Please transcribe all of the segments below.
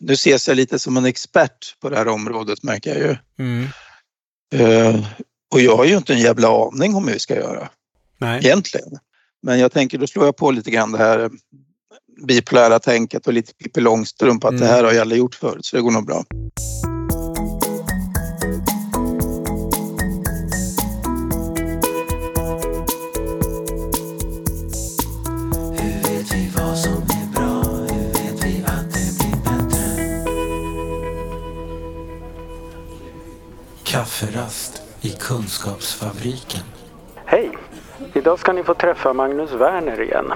nu ses jag lite som en expert på det här området märker jag ju. Mm. Eh, och jag har ju inte en jävla aning om hur vi ska göra Nej. egentligen. Men jag tänker då slår jag på lite grann det här bipolära tänket och lite Pippi Långstrump att Mm. det här har jag aldrig gjort förut så det går nog bra. Kafferast i Kunskapsfabriken. Hej! Idag ska ni få träffa Magnus Werner igen.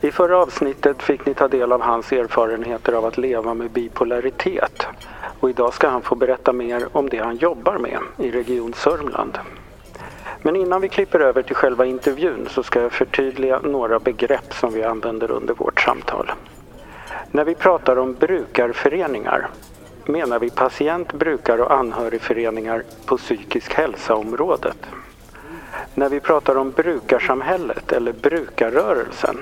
I förra avsnittet fick ni ta del av hans erfarenheter av att leva med bipolaritet. Och idag ska han få berätta mer om det han jobbar med i Region Sörmland. Men innan vi klipper över till själva intervjun så ska jag förtydliga några begrepp som vi använder under vårt samtal. När vi pratar om brukarföreningar menar vi patient-, brukar och anhörigföreningar på psykisk hälsa-området. När vi pratar om brukarsamhället eller brukarrörelsen,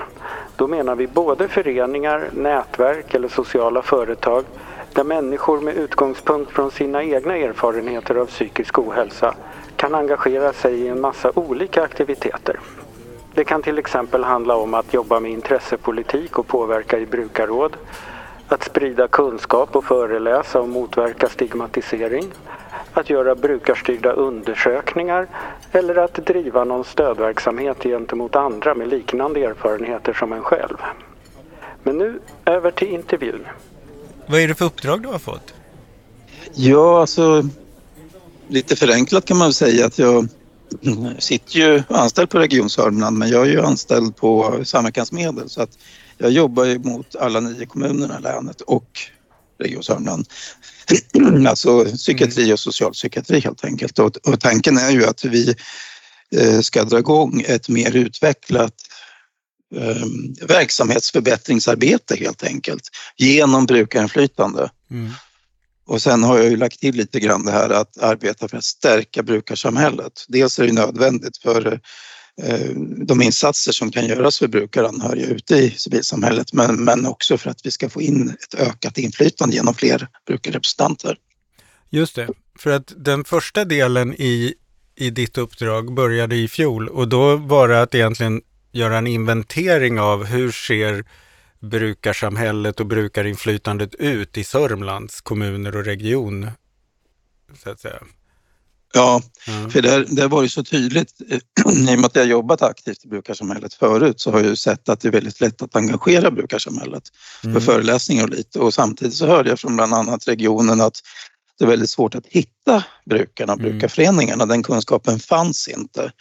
då menar vi både föreningar, nätverk eller sociala företag där människor med utgångspunkt från sina egna erfarenheter av psykisk ohälsa kan engagera sig i en massa olika aktiviteter. Det kan till exempel handla om att jobba med intressepolitik och påverka i brukarråd, att sprida kunskap och föreläsa och motverka stigmatisering, att göra brukarstyrda undersökningar eller att driva någon stödverksamhet gentemot andra med liknande erfarenheter som en själv. Men nu över till intervjun. Vad är det för uppdrag du har fått? Ja, alltså lite förenklat kan man väl säga att jag sitter ju anställd på Region Sörmland men jag är ju anställd på samverkansmedel så att jag jobbar ju mot alla nio kommunerna i länet och Region Sörmland. alltså psykiatri och socialpsykiatri helt enkelt och, och tanken är ju att vi eh, ska dra igång ett mer utvecklat eh, verksamhetsförbättringsarbete helt enkelt genom brukarinflytande. Mm. Och sen har jag ju lagt till lite grann det här att arbeta för att stärka brukarsamhället. Dels är det nödvändigt för Eh, de insatser som kan göras för brukaranhöriga ute i civilsamhället men, men också för att vi ska få in ett ökat inflytande genom fler brukarrepresentanter. Just det, för att den första delen i, i ditt uppdrag började i fjol och då var det att egentligen göra en inventering av hur ser brukarsamhället och brukarinflytandet ut i Sörmlands kommuner och region. Så att säga. Ja, Ja. för där, där var det så tydligt, i och med att jag jobbat aktivt i brukarsamhället förut så har jag ju sett att det är väldigt lätt att engagera brukarsamhället för Mm. föreläsningar och lite och samtidigt så hörde jag från bland annat regionen att det är väldigt svårt att hitta brukarna och Mm. brukarföreningarna. Den kunskapen fanns inte.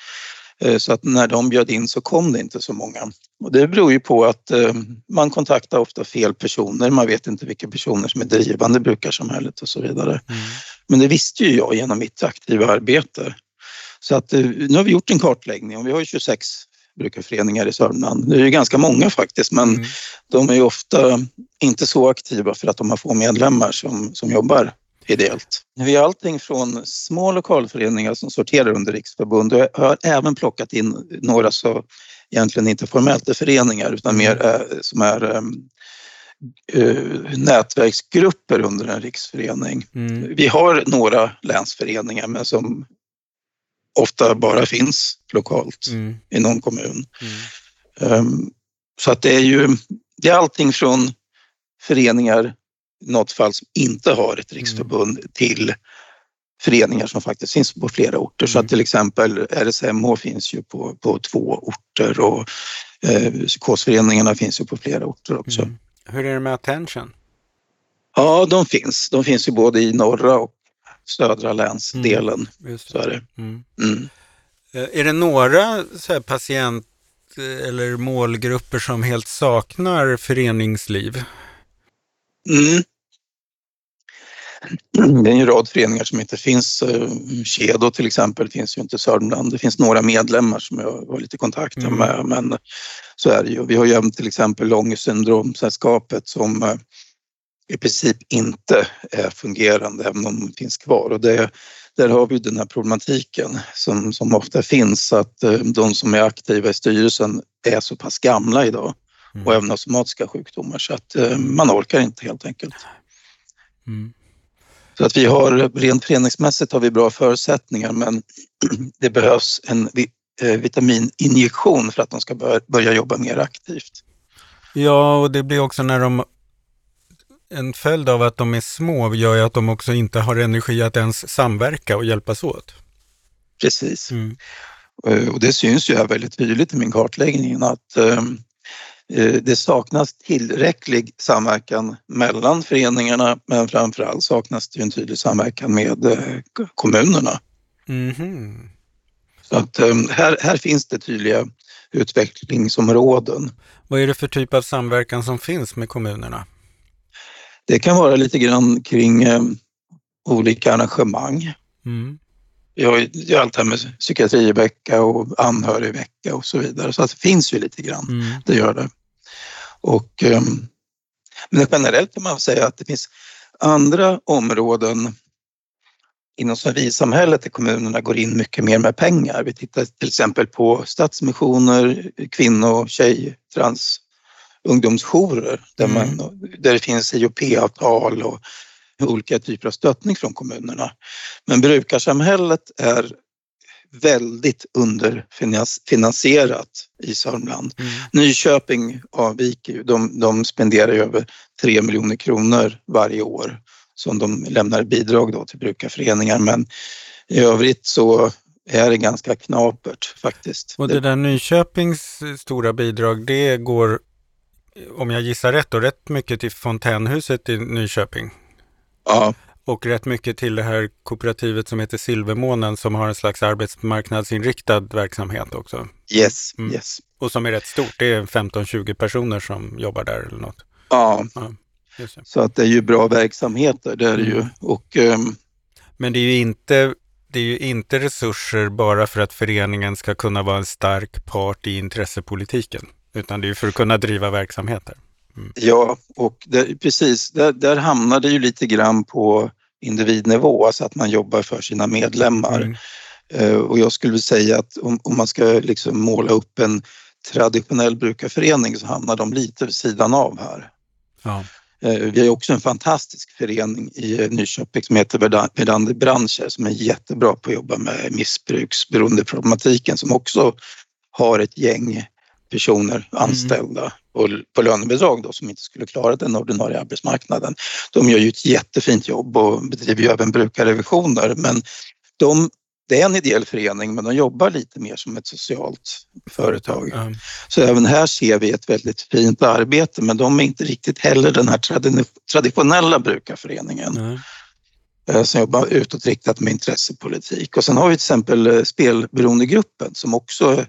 Eh, Så att när de bjöd in så kom det inte så många. Och det beror ju på att eh, man kontaktar ofta fel personer. Man vet inte vilka personer som är drivande i brukarsamhället och så vidare. Mm. Men det visste ju jag genom mitt aktiva arbete. Så att eh, nu har vi gjort en kartläggning och vi har ju 26 brukarföreningar i Sörmland. Det är ju ganska många faktiskt men Mm. de är ju ofta inte så aktiva för att de har få medlemmar som, som jobbar ideellt. Vi har allting från små lokalföreningar som sorterar under riksförbund och jag har även plockat in några så egentligen inte formellt är föreningar utan mer eh, som är eh, eh, nätverksgrupper under en riksförening. Mm. Vi har några länsföreningar men som ofta bara finns lokalt Mm. i någon kommun. Mm. Ehm, Så att det är ju det är allting från föreningar något fall som inte har ett riksförbund till föreningar som faktiskt finns på flera orter. Så Mm. att till exempel RSMH finns ju på, på två orter och eh, psykosföreningarna finns ju på flera orter också. Mm. Hur är det med attention? Ja, de finns. De finns ju både i norra och södra länsdelen. Just Så är det. Mm. Mm. Eh, Är det några så patient eller målgrupper som helt saknar föreningsliv? Mm. Det är en rad föreningar som inte finns. Eh, Kedo till exempel finns ju inte i Sörmland. Det finns några medlemmar som jag har lite kontakter Mm. med men så är det ju. Vi har ju även till exempel Långsyndromsällskapet som eh, i princip inte är fungerande även om de finns kvar och det, där har vi den här problematiken som, som ofta finns att eh, de som är aktiva i styrelsen är så pass gamla idag Mm. och även har somatiska sjukdomar så att eh, man orkar inte helt enkelt. Mm. Så att vi har, rent föreningsmässigt har vi bra förutsättningar men det behövs en eh, vitamininjektion för att de ska bör, börja jobba mer aktivt. Ja, och det blir också när de... En följd av att de är små gör ju att de också inte har energi att ens samverka och hjälpas åt. Precis. Mm. Eh, Och det syns ju här väldigt tydligt i min kartläggning att eh, det saknas tillräcklig samverkan mellan föreningarna men framförallt saknas det en tydlig samverkan med eh, kommunerna. Mhm. Så att eh, här, här finns det tydliga utvecklingsområden. Vad är det för typ av samverkan som finns med kommunerna? Det kan vara lite grann kring eh, olika arrangemang. Mm. Vi har ju allt det här med psykiatrivecka och anhörigvecka och så vidare. Så att det finns ju lite grann. Mm. det gör det. Och, ehm, men generellt kan man säga att det finns andra områden inom civilsamhället där kommunerna går in mycket mer med pengar. Vi tittar till exempel på stadsmissioner, kvinno-, tjej-, trans ungdomsjourer där, Mm. man, där det finns IOP-avtal och olika typer av stöttning från kommunerna. Men brukarsamhället är väldigt underfinansierat i Sörmland. Mm. Nyköping avviker ju. De, de spenderar över 3 miljoner kronor varje år som de lämnar bidrag då till brukarföreningar. Men i övrigt så är det ganska knapert faktiskt. Och det där Nyköpings stora bidrag, det går, om jag gissar rätt, och rätt mycket till Fontänhuset i Nyköping. ja, Och rätt mycket till det här kooperativet som heter Silvermånen som har en slags arbetsmarknadsinriktad verksamhet också. yes, Mm. yes. Och som är rätt stort. Det är 15-20 personer som jobbar där eller något. Ja, det. så att det är ju bra verksamheter, det är det ju. Mm. Och ehm, Men det är ju inte det är ju inte resurser bara för att föreningen ska kunna vara en stark part i intressepolitiken, utan det är för att kunna driva verksamheter. Ja, och det, precis, där, där hamnar det ju lite grann på individnivå, alltså att man jobbar för sina medlemmar. Mm. Eh, och jag skulle säga att om, om man ska liksom måla upp en traditionell brukarförening så hamnar de lite vid sidan av här. Ja. Eh, vi har också en fantastisk förening i eh, Nyköping som heter Verda- Verdandi Branscher som är jättebra på att jobba med missbruksberoendeproblematiken som också har ett gäng personer anställda på, på lönebidrag då, som inte skulle klara den ordinarie arbetsmarknaden. De gör ju ett jättefint jobb och bedriver ju även brukarrevisioner men de, det är en ideell förening men de jobbar lite mer som ett socialt företag. Ja. Så även här ser vi ett väldigt fint arbete men de är inte riktigt heller den här tradi- traditionella brukarföreningen eh, som jobbar utåtriktat med intressepolitik. Och sen har vi till exempel eh, spelberoendegruppen som också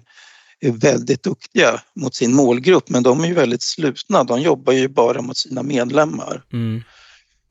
är väldigt duktiga mot sin målgrupp men de är ju väldigt slutna. De jobbar ju bara mot sina medlemmar. Mm.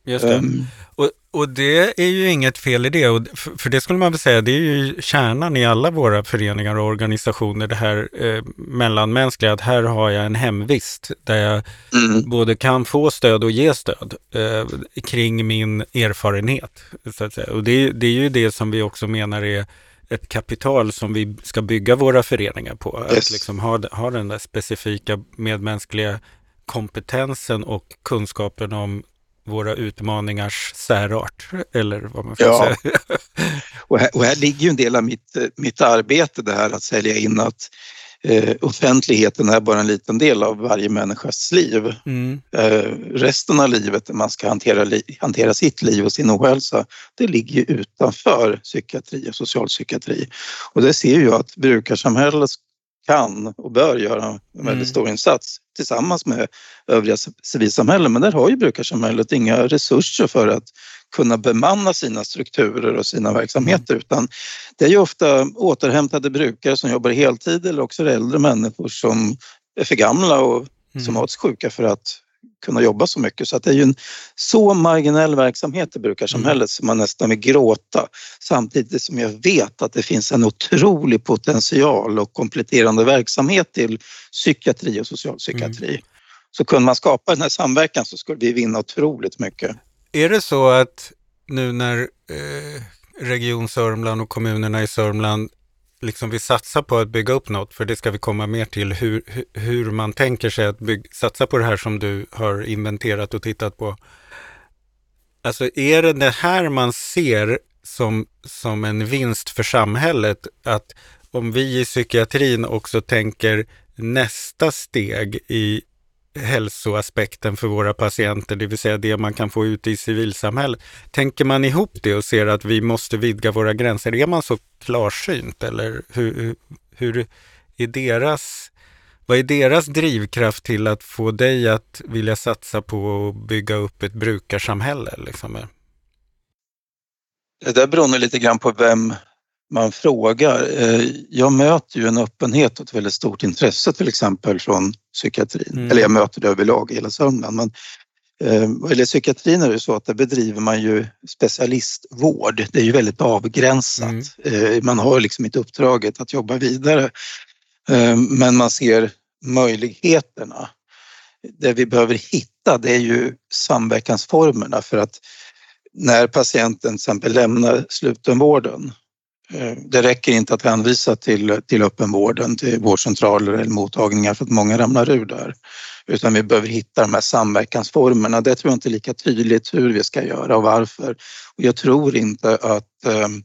Just det. Ehm, Och, och det är ju inget fel i det, och, för, för det skulle man väl säga, det är ju kärnan i alla våra föreningar och organisationer, det här eh, mellanmänskliga, att här har jag en hemvist där jag mm, både kan få stöd och ge stöd eh, kring min erfarenhet. Så att säga. Och det, det är ju det som vi också menar är ett kapital som vi ska bygga våra föreningar på. Att Yes. liksom ha, ha den där specifika medmänskliga kompetensen och kunskapen om våra utmaningars särart, eller vad man får Ja. säga. och, här, och här ligger ju en del av mitt, mitt arbete det här att sälja in att eh, offentligheten är bara en liten del av varje människas liv. Mm, Eh, resten av livet när man ska hantera, li- hantera sitt liv och sin ohälsa, det ligger ju utanför psykiatri och socialpsykiatri. Och det ser ju att brukarsamhället kan och bör göra en väldigt Mm. stor insats tillsammans med övriga civilsamhällen. Men där har ju brukarsamhället inga resurser för att kunna bemanna sina strukturer och sina verksamheter utan det är ju ofta återhämtade brukare som jobbar heltid eller också äldre människor som är för gamla och mm. somatiskt för att kunna jobba så mycket. Så att det är ju en så marginell verksamhet i brukarsamhället som man nästan vill gråta. Samtidigt som jag vet att det finns en otrolig potential och kompletterande verksamhet till psykiatri och socialpsykiatri. Så kunde man skapa den här samverkan så skulle vi vinna otroligt mycket. Är det så att nu när eh, Region Sörmland och kommunerna i Sörmland liksom vill satsa på att bygga upp något, för det ska vi komma mer till, hur, hur- man tänker sig att bygg, satsa på det här som du har inventerat och tittat på. Alltså är det det här man ser som, som en vinst för samhället? Att om vi i psykiatrin också tänker nästa steg i hälsoaspekten för våra patienter, det vill säga det man kan få ut i civilsamhället. Tänker man ihop det och ser att vi måste vidga våra gränser, är man så klarsynt eller hur, hur är deras, vad är deras drivkraft till att få dig att vilja satsa på att bygga upp ett brukarsamhälle? Liksom? Det där beror nog lite grann på vem man frågar. Eh, jag möter ju en öppenhet och ett väldigt stort intresse till exempel från psykiatrin. Mm. Eller jag möter det överlag i hela Sörmland. Men eh, vad gäller psykiatrin är det så att där bedriver man ju specialistvård. Det är ju väldigt avgränsat. Mm. Eh, man har liksom inte uppdraget att jobba vidare. Men man ser möjligheterna. Det vi behöver hitta det är ju samverkansformerna för att när patienten till exempel lämnar slutenvården Eh, Eh, det räcker inte att hänvisa till, till öppenvården, till vårdcentraler eller mottagningar för att många ramlar ur där. Utan vi behöver hitta de här samverkansformerna. Det tror jag inte är lika tydligt hur vi ska göra och varför. Och jag tror inte att ehm,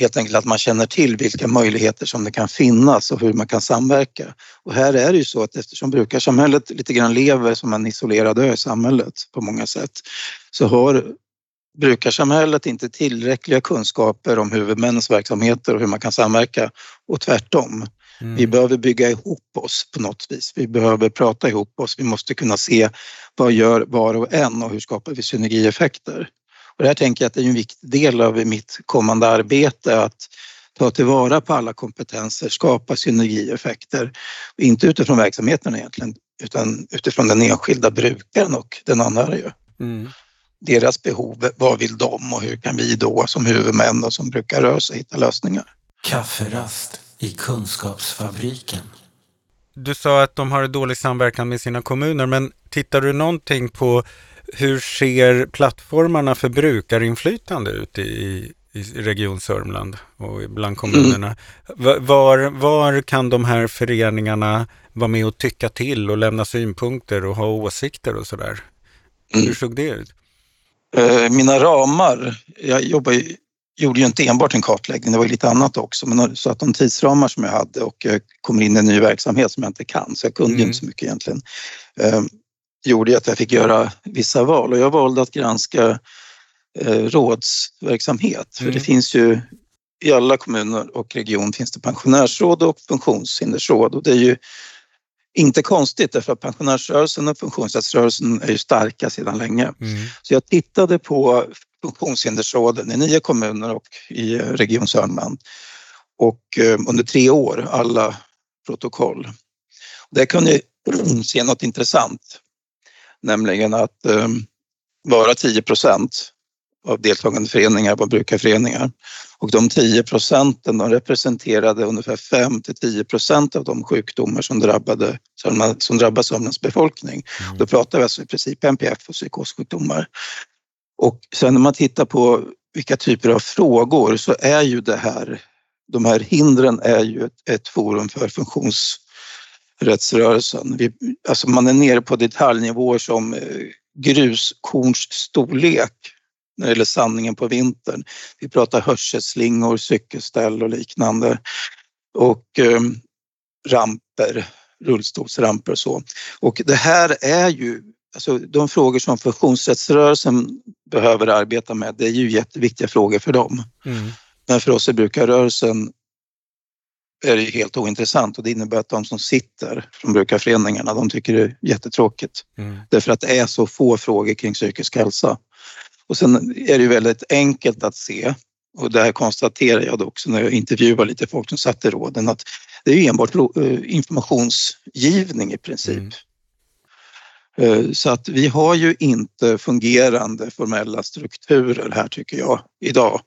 helt enkelt att man känner till vilka möjligheter som det kan finnas och hur man kan samverka. Och här är det ju så att eftersom brukarsamhället lite grann lever som en isolerad ö i samhället på många sätt så har brukarsamhället inte tillräckliga kunskaper om huvudmännens verksamheter och hur man kan samverka och tvärtom. Mm. Vi behöver bygga ihop oss på något vis. Vi behöver prata ihop oss. Vi måste kunna se vad gör var och en och hur skapar vi synergieffekter. Och det här tänker jag att det är en viktig del av mitt kommande arbete att ta tillvara på alla kompetenser, skapa synergieffekter. Inte utifrån verksamheten egentligen utan utifrån den enskilda brukaren och den anhöriga. Mm deras behov, vad vill de och hur kan vi då som huvudmän och som brukar röra sig hitta lösningar. Kafferast i Kunskapsfabriken. Du sa att de har dålig samverkan med sina kommuner, men tittar du någonting på hur ser plattformarna för brukarinflytande ut i, i Region Sörmland och bland kommunerna? Mm. Var, var kan de här föreningarna vara med och tycka till och lämna synpunkter och ha åsikter och sådär? Mm. Hur såg det ut? Eh, mina ramar, jag jobbar, gjorde ju inte enbart en kartläggning, det var lite annat också, men så att de tidsramar som jag hade och jag kommer in i en ny verksamhet som jag inte kan, så jag kunde mm. inte så mycket egentligen, eh, gjorde att jag fick göra vissa val och jag valde att granska eh, rådsverksamhet, för mm. det finns ju i alla kommuner och region finns det pensionärsråd och funktionshindersråd och det är ju inte konstigt därför att pensionärsrörelsen och funktionsrättsrörelsen är ju starka sedan länge. Mm. Så jag tittade på funktionshindersråden i nio kommuner och i Region Sörmland och eh, under tre år alla protokoll. Där kunde jag se något intressant, nämligen att eh, bara 10 procent av deltagande föreningar var brukarföreningar. Och de 10 procenten de representerade ungefär 5 till 10 procent av de sjukdomar som, drabbade, som drabbar Sörmlands befolkning. Mm. Då pratar vi alltså i princip NPF och psykossjukdomar. Och sen när man tittar på vilka typer av frågor så är ju det här, de här hindren är ju ett, ett forum för funktionsrättsrörelsen. Vi, alltså man är nere på detaljnivåer som eh, gruskornsstorlek gäller sandningen på vintern. Vi pratar hörselslingor, cykelställ och liknande. Och eh, ramper, rullstolsramper och så. Och det här är ju, alltså de frågor som funktionsrättsrörelsen behöver arbeta med, det är ju jätteviktiga frågor för dem. Mm. Men för oss i brukarrörelsen är det helt ointressant och det innebär att de som sitter från brukarföreningarna, de tycker det är jättetråkigt. Mm. Därför att det är så få frågor kring psykisk hälsa. Och sen är det väldigt enkelt att se och det här konstaterar jag också när jag intervjuar lite folk som satt i råden att det är enbart eh, informationsgivning i princip. Mm. Eh, så att vi har ju inte fungerande formella strukturer här tycker jag idag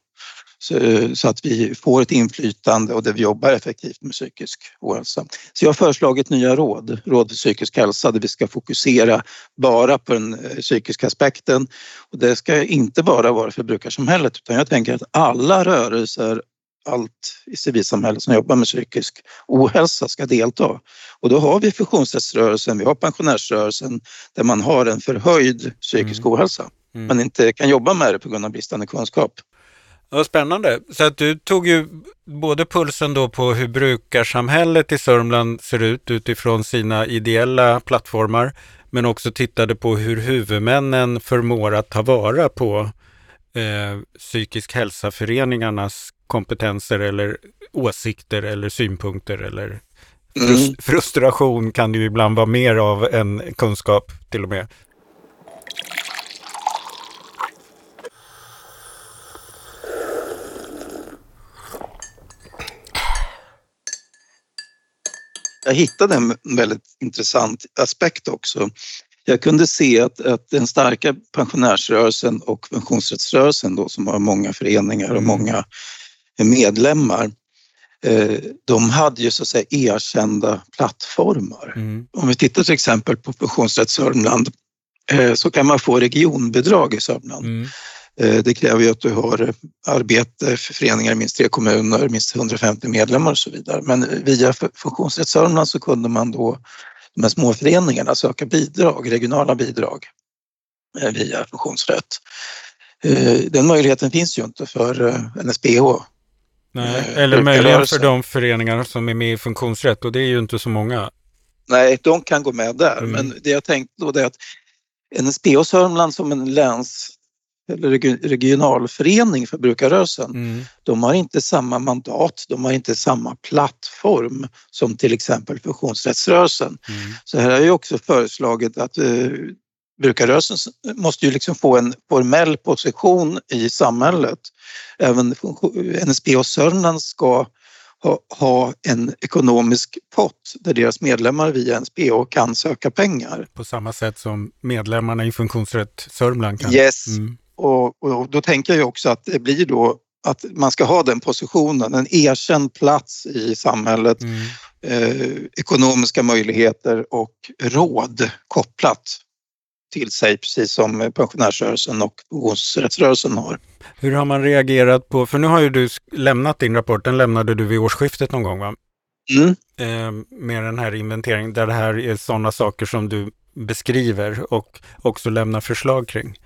så, att vi får ett inflytande och där vi jobbar effektivt med psykisk ohälsa. Så jag har föreslagit nya råd, råd för psykisk hälsa där vi ska fokusera bara på den eh, psykiska aspekten och det ska inte bara vara för brukarsamhället utan jag tänker att alla rörelser allt i civilsamhället som jobbar med psykisk ohälsa ska delta. Och då har vi funktionsrättsrörelsen, vi har pensionärsrörelsen där man har en förhöjd psykisk mm. ohälsa. Mm. men inte kan jobba med det på grund av bristande kunskap. Ja, spännande. Så att du tog ju både pulsen då på hur brukarsamhället i Sörmland ser ut utifrån sina ideella plattformar, men också tittade på hur huvudmännen förmår att ta vara på eh, psykisk hälsa-föreningarnas kompetenser eller åsikter eller synpunkter eller Mm. frustration kan ju ibland vara mer av än kunskap till och med. Jag hittade en väldigt intressant aspekt också. Jag kunde se att, att den starka pensionärsrörelsen och pensionsrättsrörelsen då, som har många föreningar och Mm. många medlemmar, eh, de hade ju så att säga erkända plattformar. Mm. Om vi tittar till exempel på Pensionsrätt Sörmland eh, så kan man få regionbidrag i Sörmland. Mm. Eh, Det kräver ju att du har arbete för föreningar i minst tre kommuner, minst 150 medlemmar och så vidare. Men via Funktionsrätt Sörmland så kunde man då de här småföreningarna söka bidrag, regionala bidrag eh, via funktionsrätt. Eh, Den möjligheten finns ju inte för eh, NSBH. Nej, Eh, eller möjligen för de föreningar som är med i funktionsrätt och det är ju inte så många. Nej, de kan gå med där. Mm. Men det jag tänkte då är att NSBH Sörmland som en läns eller regi- regionalförening för brukarrörelsen Mm. de har inte samma mandat, de har inte samma plattform som till exempel funktionsrättsrörelsen. Mm. Så här har jag också föreslagit att eh, brukarrörelsen måste ju liksom få en formell position i samhället. Även NSB och Sörmland ska ha, ha en ekonomisk pott där deras medlemmar via NSBH kan söka pengar. På samma sätt som medlemmarna i Funktionsrätt Sörmland kan. Yes. Mm. Och, och då tänker jag också att det blir då att man ska ha den positionen, en erkänd plats i samhället, Mm. eh, ekonomiska möjligheter och råd kopplat till sig, precis som pensionärsrörelsen och pensionsrättsrörelsen har. Hur har man reagerat på, för nu har ju du lämnat din rapport, den lämnade du vid årsskiftet någon gång va? Mm. Eh, med den här inventeringen där det här är sådana saker som du beskriver och också lämnar förslag kring.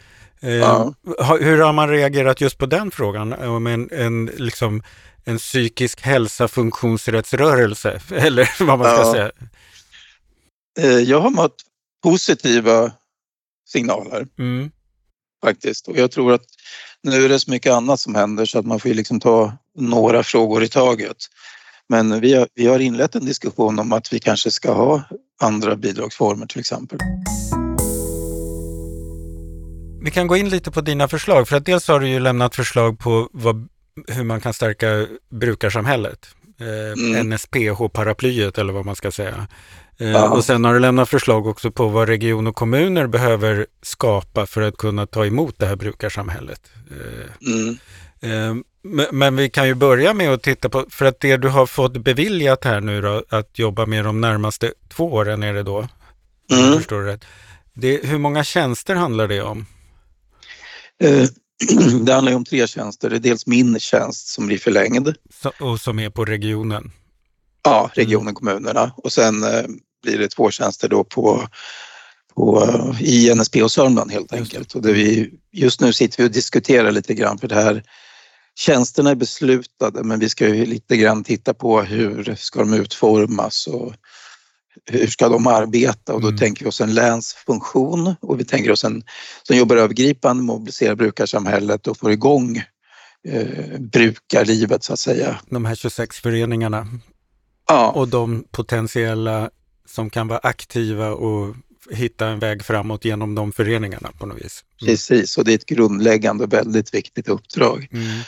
Eh, Ja. Hur har man reagerat just på den frågan om en, en, liksom, en psykisk hälsa funktionsrättsrörelse? Eller vad man ska Ja. säga. Eh, jag har mött positiva signaler Mm. faktiskt och jag tror att nu är det så mycket annat som händer så att man får liksom ta några frågor i taget. Men vi har, vi har inlett en diskussion om att vi kanske ska ha andra bidragsformer till exempel. Vi kan gå in lite på dina förslag, för att dels har du ju lämnat förslag på vad, hur man kan stärka brukarsamhället. Eh, Mm. NSPH-paraplyet eller vad man ska säga. Eh, Ja. Och sen har du lämnat förslag också på vad region och kommuner behöver skapa för att kunna ta emot det här brukarsamhället. Eh, Mm. eh, men, vi kan ju börja med att titta på, för att det du har fått beviljat här nu då, att jobba med de närmaste två åren är det då, Mm. förstår rätt. Det, hur många tjänster handlar det om? Eh, Det handlar ju om tre tjänster. Det är dels min tjänst som blir förlängd. Och som är på regionen. Ja, regionen, kommunerna. Och sen eh, blir det två tjänster då på, på, eh, i NSP och Sörmland helt enkelt. Och det vi, just nu sitter vi och diskuterar lite grann för det här Tjänsterna är beslutade men vi ska ju lite grann titta på hur ska de utformas och hur ska de arbeta och då Mm. tänker vi oss en länsfunktion och vi tänker oss en som jobbar övergripande, mobiliserar brukarsamhället och får igång eh, brukarlivet så att säga. De här 26 föreningarna Ja. och de potentiella som kan vara aktiva och hitta en väg framåt genom de föreningarna på något vis. Mm. Precis, och det är ett grundläggande och väldigt viktigt uppdrag. Mm.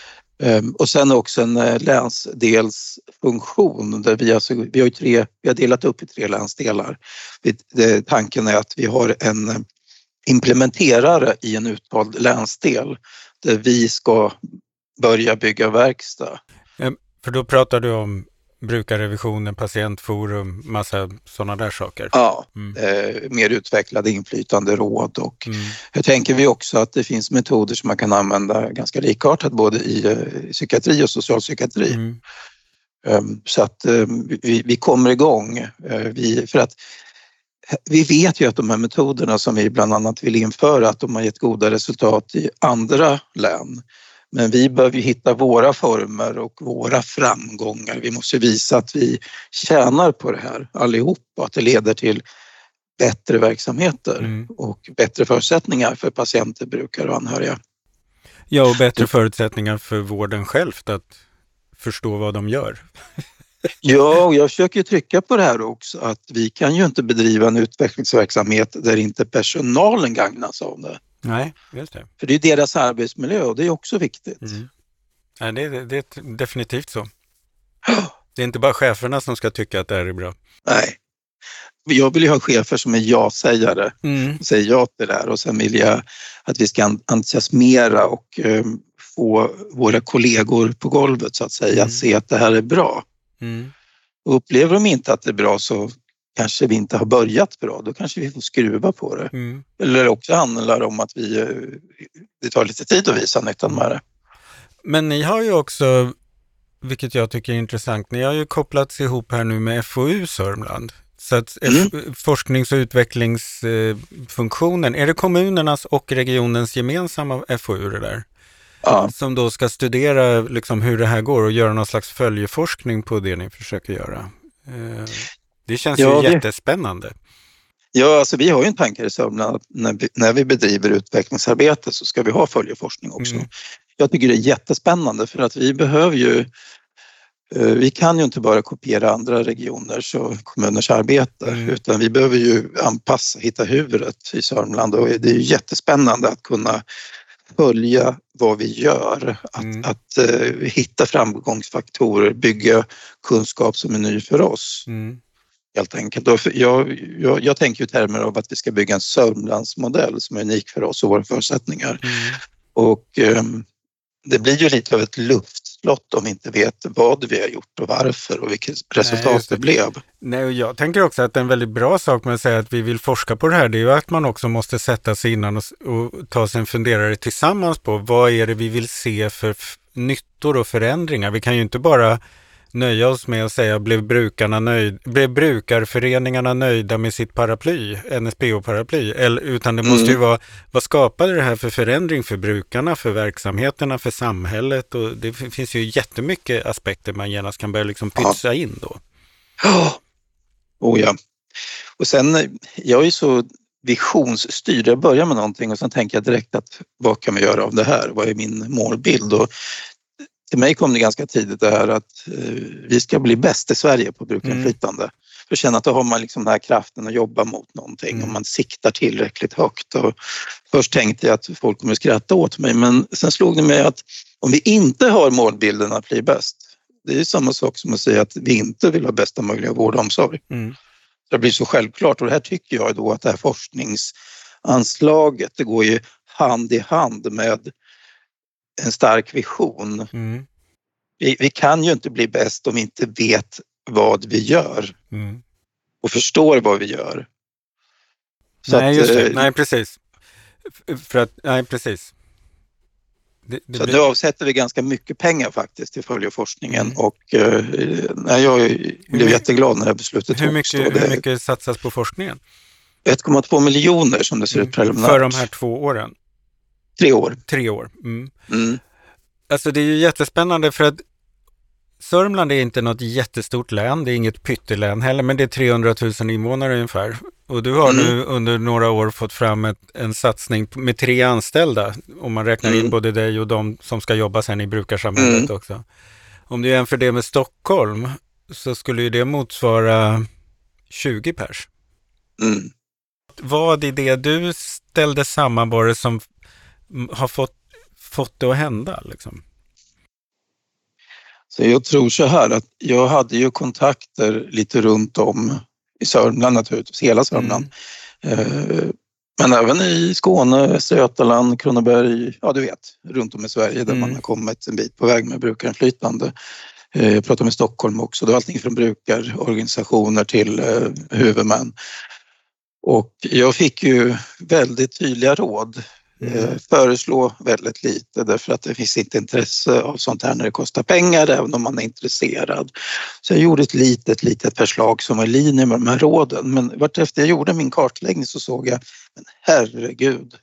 Ehm, och sen också en eh, länsdelsfunktion där vi, alltså, vi, har tre, vi har delat upp i tre länsdelar. Vi- det- Tanken är att vi har en eh, implementerare i en utvald länsdel där vi ska börja bygga verkstad. Ehm, för då pratar du om brukarrevisionen, patientforum, massa sådana där saker. Ja, Mm. eh, mer utvecklade inflytande råd och Mm. Här tänker vi också att det finns metoder som man kan använda ganska likartat både i eh, psykiatri och socialpsykiatri. Mm. Um, Så att um, vi, vi kommer igång. Uh, Vi, för att vi vet ju att de här metoderna som vi bland annat vill införa, att de har gett goda resultat i andra län. Men vi behöver ju hitta våra former och våra framgångar. Vi måste visa att vi tjänar på det här allihop och att det leder till bättre verksamheter Mm. och bättre förutsättningar för patienter, brukare och anhöriga. Ja, och bättre förutsättningar för vården självt att förstå vad de gör. Ja, och jag försöker trycka på det här också att vi kan ju inte bedriva en utvecklingsverksamhet där inte personalen gagnas av det. Nej, just det. För det är deras arbetsmiljö och det är också viktigt. Mm. Nej, det, det, är definitivt så. Det är inte bara cheferna som ska tycka att det här är bra. Nej. Jag vill ju ha chefer som är ja-sägare, Mm. säger ja till det här och sen vill jag att vi ska entusiasmera och eh, få våra kollegor på golvet så att säga Mm. att se att det här är bra. Mm. Och upplever de inte att det är bra så kanske vi inte har börjat bra, då kanske vi får skruva på det. Mm. Eller också handlar det om att vi, eh, det tar lite tid att visa nyttan med det. Men ni har ju också, vilket jag tycker är intressant, ni har ju kopplats ihop här nu med FoU Sörmland. Så att F- forsknings och utvecklingsfunktionen, är det kommunernas och regionens gemensamma FoU det där? Ja, Som då ska studera liksom hur det här går och göra någon slags följeforskning på det ni försöker göra. Det känns Ja, ju jättespännande. ja alltså vi har ju en tanke i Sörmland att när vi, när vi bedriver utvecklingsarbete så ska vi ha följeforskning också. Mm. Jag tycker det är jättespännande för att vi behöver ju eh, vi kan ju inte bara kopiera andra regioners och kommuners arbete Mm. utan vi behöver ju anpassa, hitta huvudet i Sörmland och det är ju jättespännande att kunna följa vad vi gör, att, Mm. att eh, hitta framgångsfaktorer, bygga kunskap som är ny för oss Mm. Helt enkelt. Jag, jag, jag tänker i termer av att vi ska bygga en Sörmlandsmodell som är unik för oss och våra förutsättningar. Mm. Och ehm, det blir ju lite av ett luftslott om vi inte vet vad vi har gjort och varför och vilket resultat just det. det blev. Nej, och jag tänker också att en väldigt bra sak med att säga att vi vill forska på det här, det är ju att man också måste sätta sig innan och, och ta sig en funderare tillsammans på vad är det vi vill se för nyttor och förändringar. Vi kan ju inte bara nöja oss med att säga blev brukarna nöjd, blev brukarföreningarna nöjda med sitt paraply, NSPO-paraply, eller, utan det måste ju vara vad skapade det här för förändring för brukarna, för verksamheterna, för samhället och det finns ju jättemycket aspekter man genast kan börja liksom Ja. pytsa in då. Ja, oh ja. Och sen, jag är ju så visionsstyrd. Jag börjar med någonting och sen tänker jag direkt att vad kan vi göra av det här? Vad är min målbild? Och till mig kom det ganska tidigt det här att eh, vi ska bli bäst i Sverige på brukarinflytande. För att känna att då har man liksom den här kraften att jobba mot någonting Mm. och man siktar tillräckligt högt. Och först tänkte jag att folk kommer skratta åt mig men sen slog det mig att om vi inte har målbilden att bli bäst, det är ju samma sak som att säga att vi inte vill ha bästa möjliga vård och omsorg. Mm. Det blir så självklart och det här tycker jag då att det här forskningsanslaget det går ju hand i hand med en stark vision. Mm. Vi, vi kan ju inte bli bäst om vi inte vet vad vi gör Mm. och förstår vad vi gör. Så nej, just det. eh, Nej, precis. För att, nej, precis. Det, det Så blir- nu avsätter vi ganska mycket pengar faktiskt till följeforskningen Mm. och eh, nej, jag blev jätteglad när det här beslutet hur, mycket, hur mycket satsas på forskningen? 1,2 miljoner som det ser ut preliminärt. För de här två åren? Tre år. Tre år? Mm. Mm. Alltså det är ju jättespännande för att Sörmland är inte något jättestort län, det är inget pyttelän heller, men det är 300 000 invånare ungefär. Och du har Mm. nu under några år fått fram ett, en satsning med tre anställda, om man räknar in Mm. både dig och de som ska jobba sen i brukarsamhället Mm. också. Om du jämför det med Stockholm så skulle ju det motsvara 20 pers. Mm. Vad i det du ställde samman var det som har fått, fått det att hända? Liksom? Så jag tror så här att jag hade ju kontakter lite runt om i Sörmland naturligtvis, hela Sörmland. Mm. Eh, Men även i Skåne, Västra Götaland, Kronoberg, ja du vet, runt om i Sverige där Mm. man har kommit en bit på väg med brukarinflytande. Eh, Jag pratar med Stockholm också, det var allting från brukarorganisationer till eh, huvudmän. Och jag fick ju väldigt tydliga råd Mm. Eh, föreslå väldigt lite därför att det finns inte intresse av sånt här när det kostar pengar även om man är intresserad. Så jag gjorde ett litet, litet förslag som var i linje med de här råden men vartefter jag gjorde min kartläggning så såg jag, men herregud,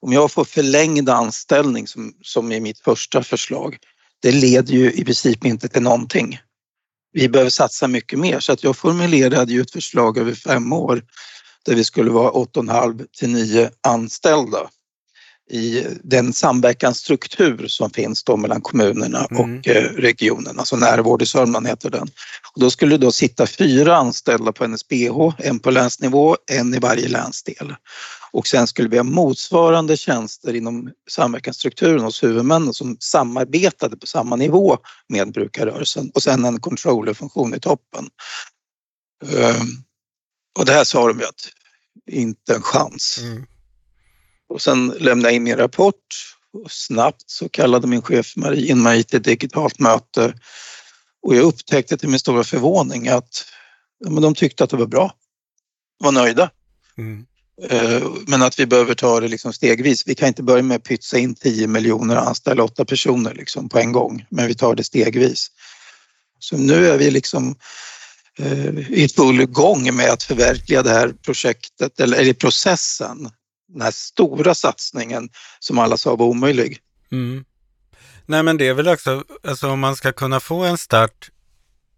om jag får förlängd anställning som, som i mitt första förslag, det leder ju i princip inte till någonting. Vi behöver satsa mycket mer så att jag formulerade ju ett förslag över fem år där vi skulle vara 8,5 till 9 anställda i den samverkansstruktur som finns då mellan kommunerna Mm. och eh, regionen, alltså närvård i Sörmland heter den. Och då skulle då sitta fyra anställda på NSBH, en på länsnivå, en i varje länsdel. Och sen skulle vi ha motsvarande tjänster inom samverkansstrukturen hos huvudmännen som samarbetade på samma nivå med brukarrörelsen och sen en controllerfunktion i toppen. Ehm, Och det här sa de ju att inte en chans. Mm. Och sen lämnade jag in min rapport och snabbt så kallade min chef Marie in mig till ett digitalt möte och jag upptäckte till min stora förvåning att ja, men de tyckte att det var bra. De var nöjda. Mm. Eh, Men att vi behöver ta det liksom stegvis. Vi kan inte börja med att pytsa in 10 miljoner och anställa åtta personer liksom på en gång, men vi tar det stegvis. Så nu är vi liksom eh, i full gång med att förverkliga det här projektet, eller, eller processen. Den här stora satsningen som alla sa var omöjlig. Mm. Nej men det är väl också, alltså om man ska kunna få en start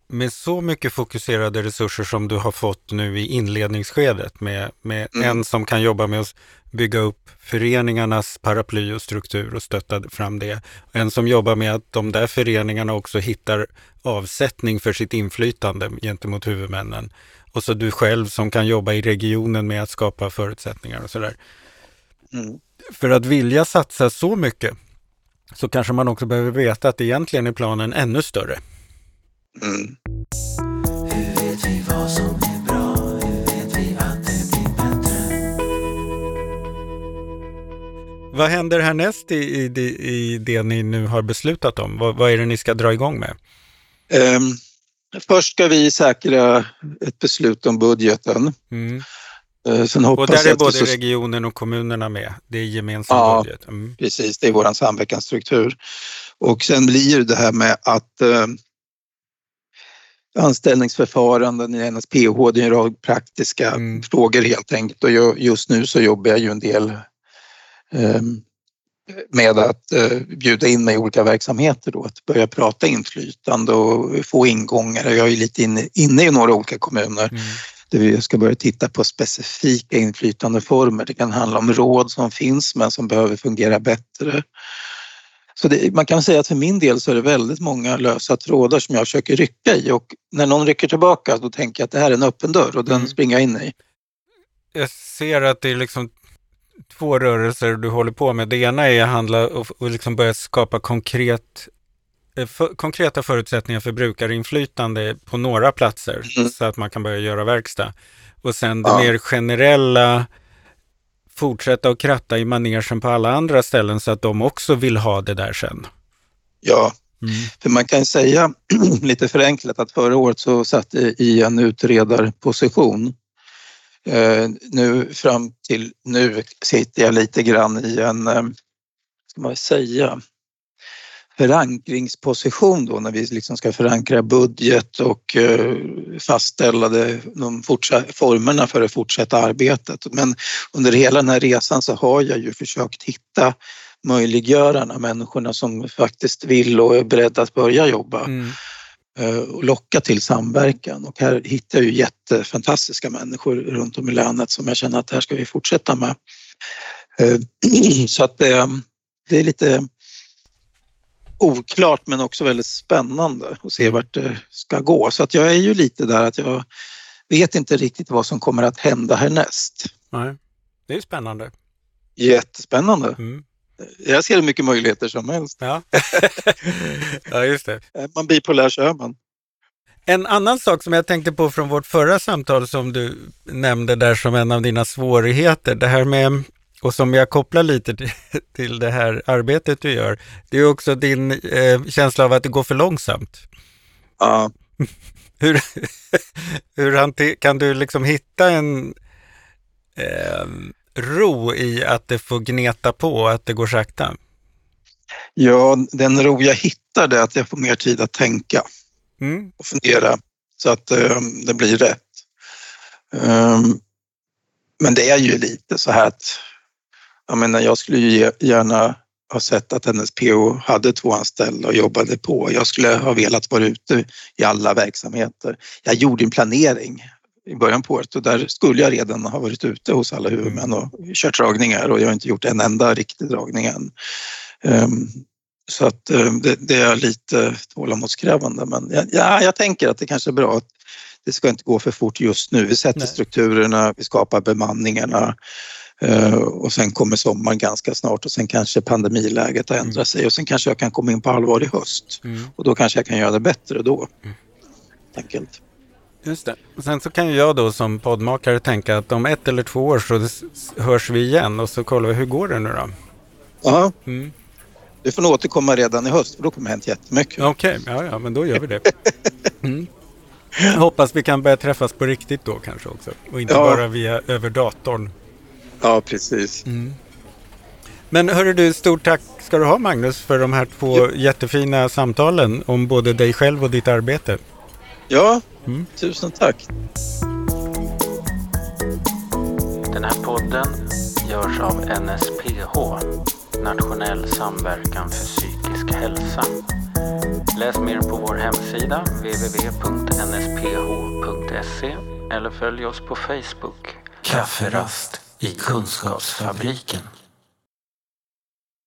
med så mycket fokuserade resurser som du har fått nu i inledningsskedet med, med Mm. en som kan jobba med att bygga upp föreningarnas paraply och struktur och stötta fram det. En som jobbar med att de där föreningarna också hittar avsättning för sitt inflytande gentemot huvudmännen. Och så du själv som kan jobba i regionen med att skapa förutsättningar och sådär. Mm. För att vilja satsa så mycket så kanske man också behöver veta att egentligen är planen ännu större. Mm. Hur vet vi vad som är bra? Hur vet vi att det blir bättre? Vad händer härnäst i, i, i det ni nu har beslutat om? Vad, vad är det ni ska dra igång med? Ehm, Först ska vi säkra ett beslut om budgeten. Mm. Sen Och där är både så regionen och kommunerna med. Det är gemensam Ja. budget. Mm. Precis, det är vår samverkansstruktur. Och sen blir det här med att eh, anställningsförfaranden i NSPH, det är en rad praktiska Mm. frågor helt enkelt. Och jag, just nu så jobbar jag ju en del eh, med att eh, bjuda in mig i olika verksamheter då, att börja prata inflytande och få ingångar. Jag är lite inne, inne i några olika kommuner Mm. där vi ska börja titta på specifika inflytandeformer. Det kan handla om råd som finns men som behöver fungera bättre. Så det, man kan säga att för min del så är det väldigt många lösa trådar som jag försöker rycka i och när någon rycker tillbaka då tänker jag att det här är en öppen dörr och den Mm. springer jag in i. Jag ser att det är liksom två rörelser du håller på med. Det ena är att handla och, och liksom börja skapa konkret, eh, för, konkreta förutsättningar för brukarinflytande på några platser Mm. så att man kan börja göra verkstad. Och sen det Ja. mer generella, fortsätta att kratta i manegen på alla andra ställen så att de också vill ha det där sen. Ja, Mm. för man kan säga lite förenklat att förra året så satt i en utredarposition. Eh, nu fram till nu sitter jag lite grann i en, eh, ska man säga, förankringsposition då när vi liksom ska förankra budget och eh, fastställa de formerna för det fortsatta arbetet. Men under hela den här resan så har jag ju försökt hitta möjliggörarna, människorna som faktiskt vill och är beredda att börja jobba Mm. eh, och locka till samverkan. Och här hittar jag ju jättefantastiska människor runt om i länet som jag känner att det här ska vi fortsätta med. Eh, Så att det, det är lite oklart men också väldigt spännande att se vart det ska gå. Så att jag är ju lite där att jag vet inte riktigt vad som kommer att hända härnäst. Nej. Det är spännande. Jättespännande. Mm. Jag ser hur mycket möjligheter som helst. Ja. ja, just det. Är man bipolär så är man. En annan sak som jag tänkte på från vårt förra samtal som du nämnde där som en av dina svårigheter, det här med, och som jag kopplar lite till, till det här arbetet du gör, det är också din eh, känsla av att det går för långsamt. Ja. Hur, hur kan du liksom hitta en, eh, ro i att det får gneta på att det går sakta? Ja, den ro jag hittar är att jag får mer tid att tänka Mm. och fundera så att eh, det blir rätt. Ehm, men det är ju lite så här att jag menar, jag skulle ju gärna ha sett att NSPO hade två anställda och jobbade på. Jag skulle ha velat vara ute i alla verksamheter. Jag gjorde en planering i början på året och där skulle jag redan ha varit ute hos alla huvudmän och kört dragningar och jag har inte gjort en enda riktig dragning än. Ehm, så att eh, det, det är lite tålamodskrävande men ja, ja, jag tänker att det kanske är bra att det ska inte gå för fort just nu. Vi sätter Nej. strukturerna, vi skapar bemanningarna och sen kommer sommaren ganska snart och sen kanske pandemiläget har ändrat sig och sen kanske jag kan komma in på allvar i höst Mm. och då kanske jag kan göra det bättre då. Enkelt. Just det. Och Sen så kan ju jag då som poddmakare tänka att om ett eller två år så hörs vi igen och så kollar vi hur går det nu då? Ja, Mm. du får nog återkomma redan i höst för då kommer det hänt jättemycket. Okej, ja, ja, men då gör vi det. Mm. Hoppas vi kan börja träffas på riktigt då kanske också. Och inte Ja. bara via över datorn. Ja, precis. Men hörru du, stort tack ska du ha Magnus för de här två jättefina samtalen om både dig själv och ditt arbete. Ja, Mm. tusen tack. Den här podden görs av NSPH, Nationell samverkan för psykisk hälsa. Läs mer på vår hemsida www.nsph.se eller följ oss på Facebook. Kafferast i Kunskapsfabriken.